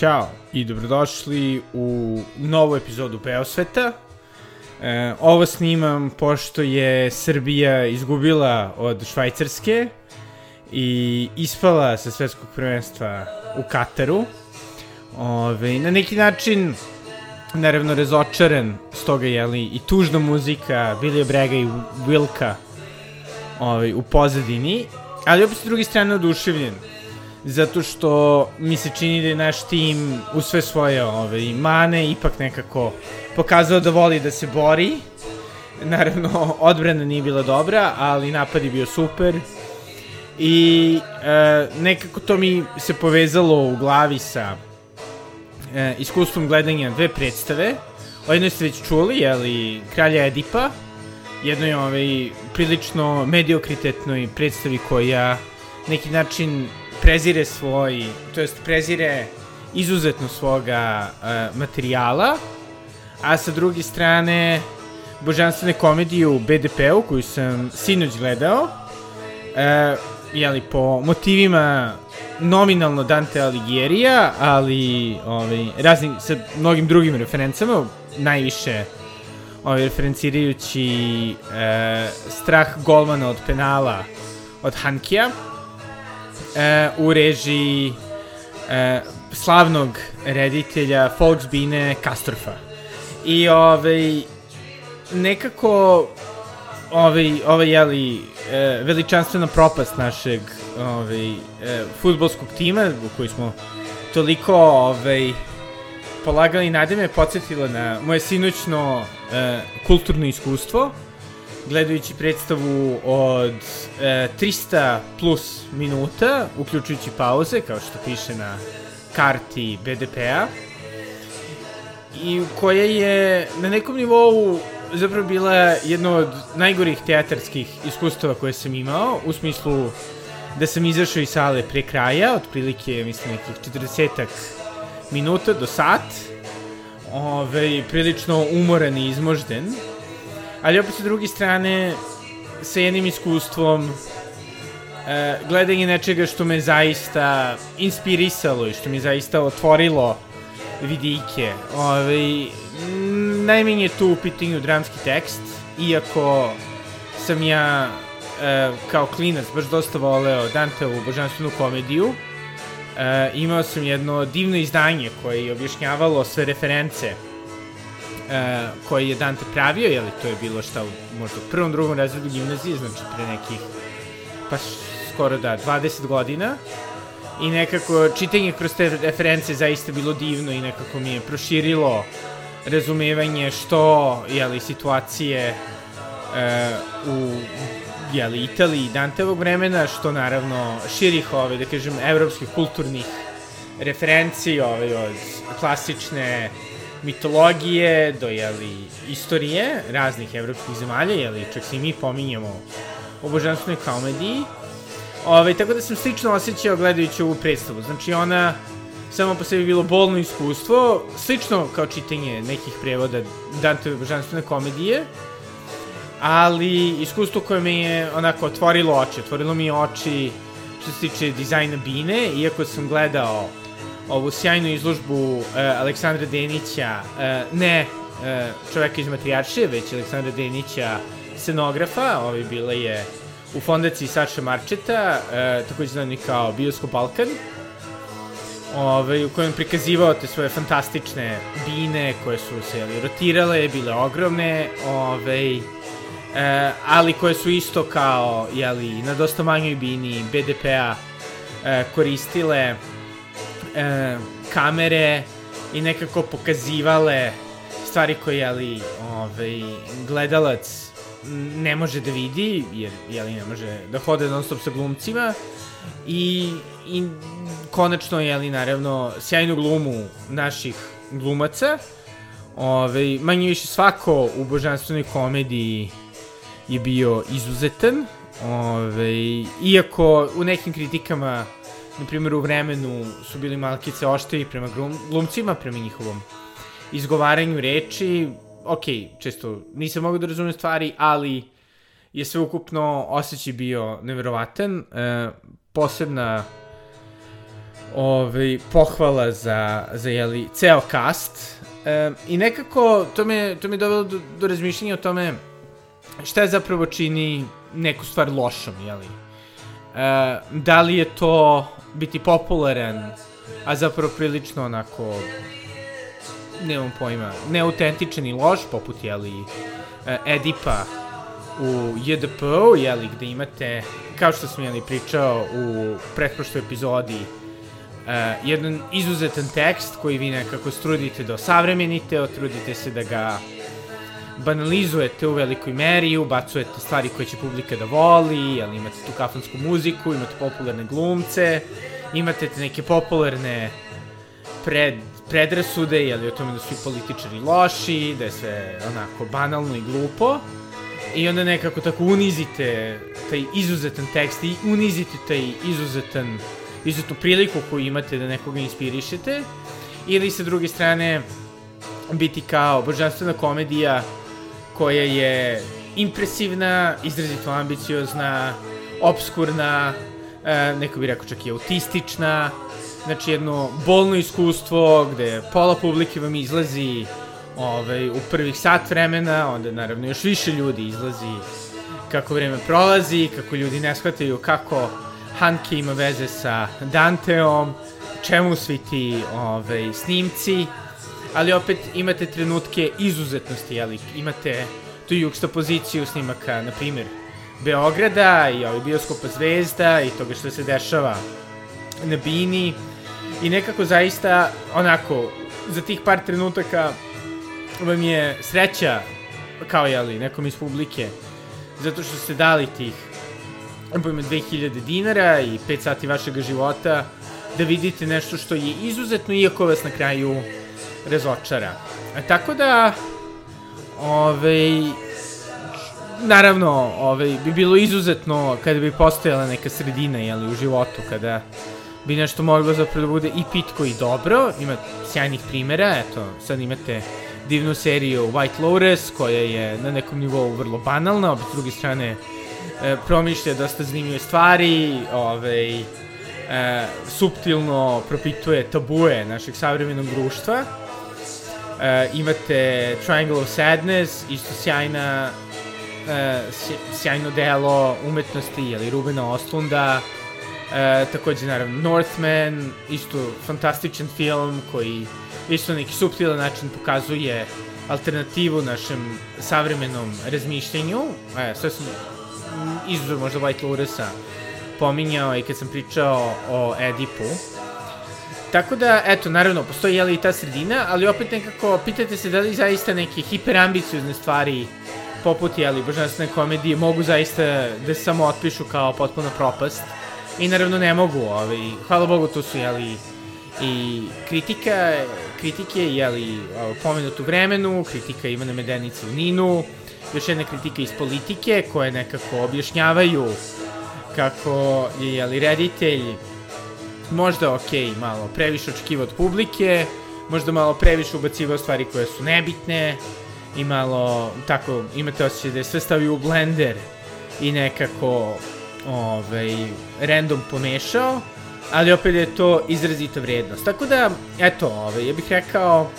Ćao i dobrodošli u novu epizodu Beosveta. E, ovo snimam pošto je Srbija izgubila od Švajcarske i ispala sa svetskog prvenstva u Kataru. Ove, na neki način, naravno, razočaran, stoga je li i tužna muzika Billy Brega i Wilka ove, u pozadini, ali opet s druge strane oduševljen zato što mi se čini da je naš tim u sve svoje ove, mane ipak nekako pokazao da voli da se bori. Naravno, odbrana nije bila dobra, ali napad je bio super. I e, nekako to mi se povezalo u glavi sa e, iskustvom gledanja dve predstave. O jednoj ste već čuli, jeli, Kralja Edipa, jednoj ovaj, prilično mediokritetnoj predstavi koja neki način prezire svoj, to jest prezire izuzetno svoga uh, materijala, a sa druge strane božanstvene komedije u BDP-u koju sam sinoć gledao, uh, jeli, po motivima nominalno Dante Alighieri-a, ali ovaj, raznim, sa mnogim drugim referencama, najviše ovaj, referencirajući e, strah golmana od penala od Hankija, e, u režiji e, slavnog reditelja Volksbine Kastorfa. I ovaj, nekako ovaj, ovaj jeli, e, veličanstvena propast našeg ovaj, e, futbolskog tima u koji smo toliko ovaj, polagali nade me podsjetila na moje sinoćno e, kulturno iskustvo gledajući predstavu od e, 300 plus minuta, uključujući pauze, kao što piše na karti BDP-a, i koja je na nekom nivou zapravo bila jedno od najgorih teatarskih iskustava koje sam imao, u smislu da sam izašao iz sale pre kraja, otprilike, mislim, nekih 40 minuta do sat, ove, prilično umoran i izmožden, ali opet sa druge strane sa jednim iskustvom e, gledanje nečega što me zaista inspirisalo i što mi zaista otvorilo vidike. Ove, najmenje tu u pitanju dramski tekst, iako sam ja e, kao klinac baš dosta voleo Danteovu božanstvenu komediju, e, imao sam jedno divno izdanje koje je objašnjavalo sve reference uh, koji je Dante pravio, je li to je bilo šta u možda prvom, drugom razredu gimnazije, znači pre nekih, pa skoro da, 20 godina. I nekako čitanje kroz te reference zaista bilo divno i nekako mi je proširilo razumevanje što, jeli, situacije uh, u jeli, Italiji Dantevog vremena, što naravno širih ove, da kažem, evropskih kulturnih referenci, ove, od klasične mitologije, do jeli, istorije raznih evropskih zemalja, jeli, čak se i mi pominjemo u božanstvenoj komediji. Ove, tako da sam slično osjećao gledajući ovu predstavu. Znači ona samo po sebi bilo bolno iskustvo, slično kao čitanje nekih prevoda Danteove božanstvene komedije, ali iskustvo koje me je onako otvorilo oči, otvorilo mi oči što se tiče dizajna bine, iako sam gledao ovu sjajnu izložbu uh, Aleksandra Denića, uh, ne uh, čoveka iz Matrijaršije, već Aleksandra Denića, scenografa, ovaj bila je u fondaciji Saša Marčeta, uh, takođe znani kao Bioskop Balkan, ovaj, u kojem prikazivao te svoje fantastične bine koje su se jeli, rotirale, bile ogromne, ovaj, uh, ali koje su isto kao jeli, na dosta manjoj bini BDP-a koristile e, kamere i nekako pokazivale stvari koje, ali, ovaj, gledalac ne može da vidi, jer, jeli, ne može da hode non stop sa glumcima, i, i konačno, jeli, naravno, sjajnu glumu naših glumaca, Ove, manje više svako u božanstvenoj komediji je bio izuzetan. Ove, iako u nekim kritikama na primjer u vremenu su bili malkice oštri prema glumcima, prema njihovom izgovaranju reči, ok, često nisam mogao da razumem stvari, ali je sve ukupno osjećaj bio neverovatan. E, posebna ovaj, pohvala za, za jeli, ceo cast. E, I nekako to me, to me dovelo do, do razmišljenja o tome šta je zapravo čini neku stvar lošom, jeli? E, da li je to biti popularan, a zapravo prilično onako nemam pojma, neautentičan i loš, poput, jeli, e, Edipa u JDP-u, jeli, gde imate, kao što sam, jeli, pričao u pretprošloj epizodi, uh, jedan izuzetan tekst koji vi nekako strudite da osavremenite, otrudite se da ga banalizujete u velikoj meri, ubacujete stvari koje će publika da voli, jel imate tu kafansku muziku, imate popularne glumce, imate te neke popularne pred, predrasude, jel o tome da su i političari loši, da je sve onako banalno i glupo. I onda nekako tako unizite taj izuzetan tekst i unizite taj izuzetan, izuzetnu priliku koju imate da nekoga inspirišete. Ili sa druge strane biti kao božanstvena komedija koja je impresivna, izrazito ambiciozna, obskurna, e, neko bi rekao čak i autistična, znači jedno bolno iskustvo gde pola publike vam izlazi ovaj, u prvih sat vremena, onda naravno još više ljudi izlazi kako vreme prolazi, kako ljudi ne shvataju kako Hanke ima veze sa Danteom, čemu svi ti ovaj, snimci, ali opet imate trenutke izuzetnosti, jeli, imate tu poziciju snimaka, na primjer, Beograda i ovaj bioskopa Zvezda i toga što se dešava na Bini. I nekako zaista onako za tih par trenutaka vam je sreća kao jeli nekom iz publike zato što ste dali tih pojme 2000 dinara i 5 sati vašeg života da vidite nešto što je izuzetno iako vas na kraju razočara. A tako da ovaj naravno, ovaj, bi bilo izuzetno kada bi postojala neka sredina jeli, u životu, kada bi nešto moglo zapravo da bude i pitko i dobro, ima sjajnih primera, eto, sad imate divnu seriju White Lotus, koja je na nekom nivou vrlo banalna, opet s druge strane e, promišlja dosta zanimljive stvari, ovaj, e, subtilno propituje tabue našeg savremenog društva. E, imate Triangle of Sadness, isto sjajna e, sjajno delo umetnosti, ili Rubena Oslunda, e, takođe naravno Northman, isto fantastičan film koji isto neki subtilan način pokazuje alternativu našem savremenom razmišljenju. E, sve sam izuzor možda White Lotusa pominjao i kad sam pričao o Edipu. Tako da, eto, naravno, postoji jeli i ta sredina, ali opet nekako pitate se da li zaista neke hiperambiciozne stvari poput, jeli, božanstvene komedije mogu zaista da se samo otpišu kao potpuna propast. I naravno ne mogu, ovaj, hvala Bogu, tu su, jeli, i kritika, kritike, jeli, pomenutu vremenu, kritika Ivana Medenice u Ninu, još jedna kritika iz politike, koje nekako objašnjavaju kako je, jeli, reditelj možda, ok, malo previše očekiva od publike, možda malo previše ubacivao stvari koje su nebitne, i malo, tako, imate osjećaj da je sve stavio u blender i nekako ovaj, random pomešao, ali opet je to izrazita vrednost. Tako da, eto, ovaj, ja bih rekao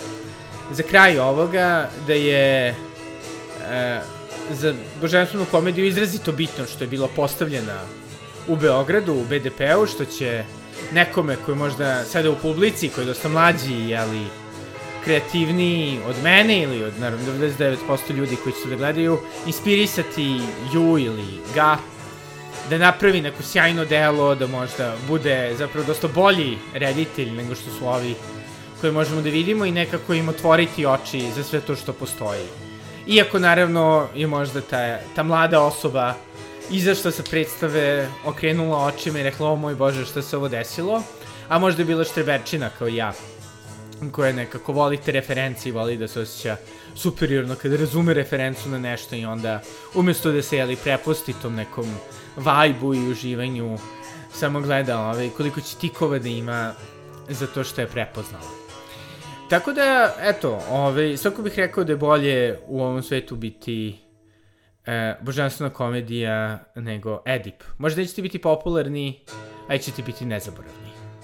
za kraj ovoga da je e, za božanstvenu komediju izrazito bitno što je bila postavljena u Beogradu, u BDP-u, što će nekome koji možda sada u publici, koji je dosta mlađi, ali kreativniji od mene ili od naravno 99% ljudi koji će da gledaju, inspirisati ju ili ga da napravi neko sjajno delo, da možda bude zapravo dosta bolji reditelj nego što su ovi koje možemo da vidimo i nekako im otvoriti oči za sve to što postoji. Iako naravno je možda ta, ta mlada osoba izašla sa predstave, okrenula očima i rekla, o moj bože, što se ovo desilo, a možda je bila štreberčina kao ja koja nekako voli te referencije i voli da se osjeća superiorno kada razume referencu na nešto i onda umesto da se jeli prepusti tom nekom vajbu i uživanju samo gleda ovaj, koliko će tikova da ima za to što je prepoznala. Tako da, eto, ovaj, svako bih rekao da je bolje u ovom svetu biti e, božanstvena komedija nego Edip. Možda nećete biti popularni, a ćete biti nezaboravni.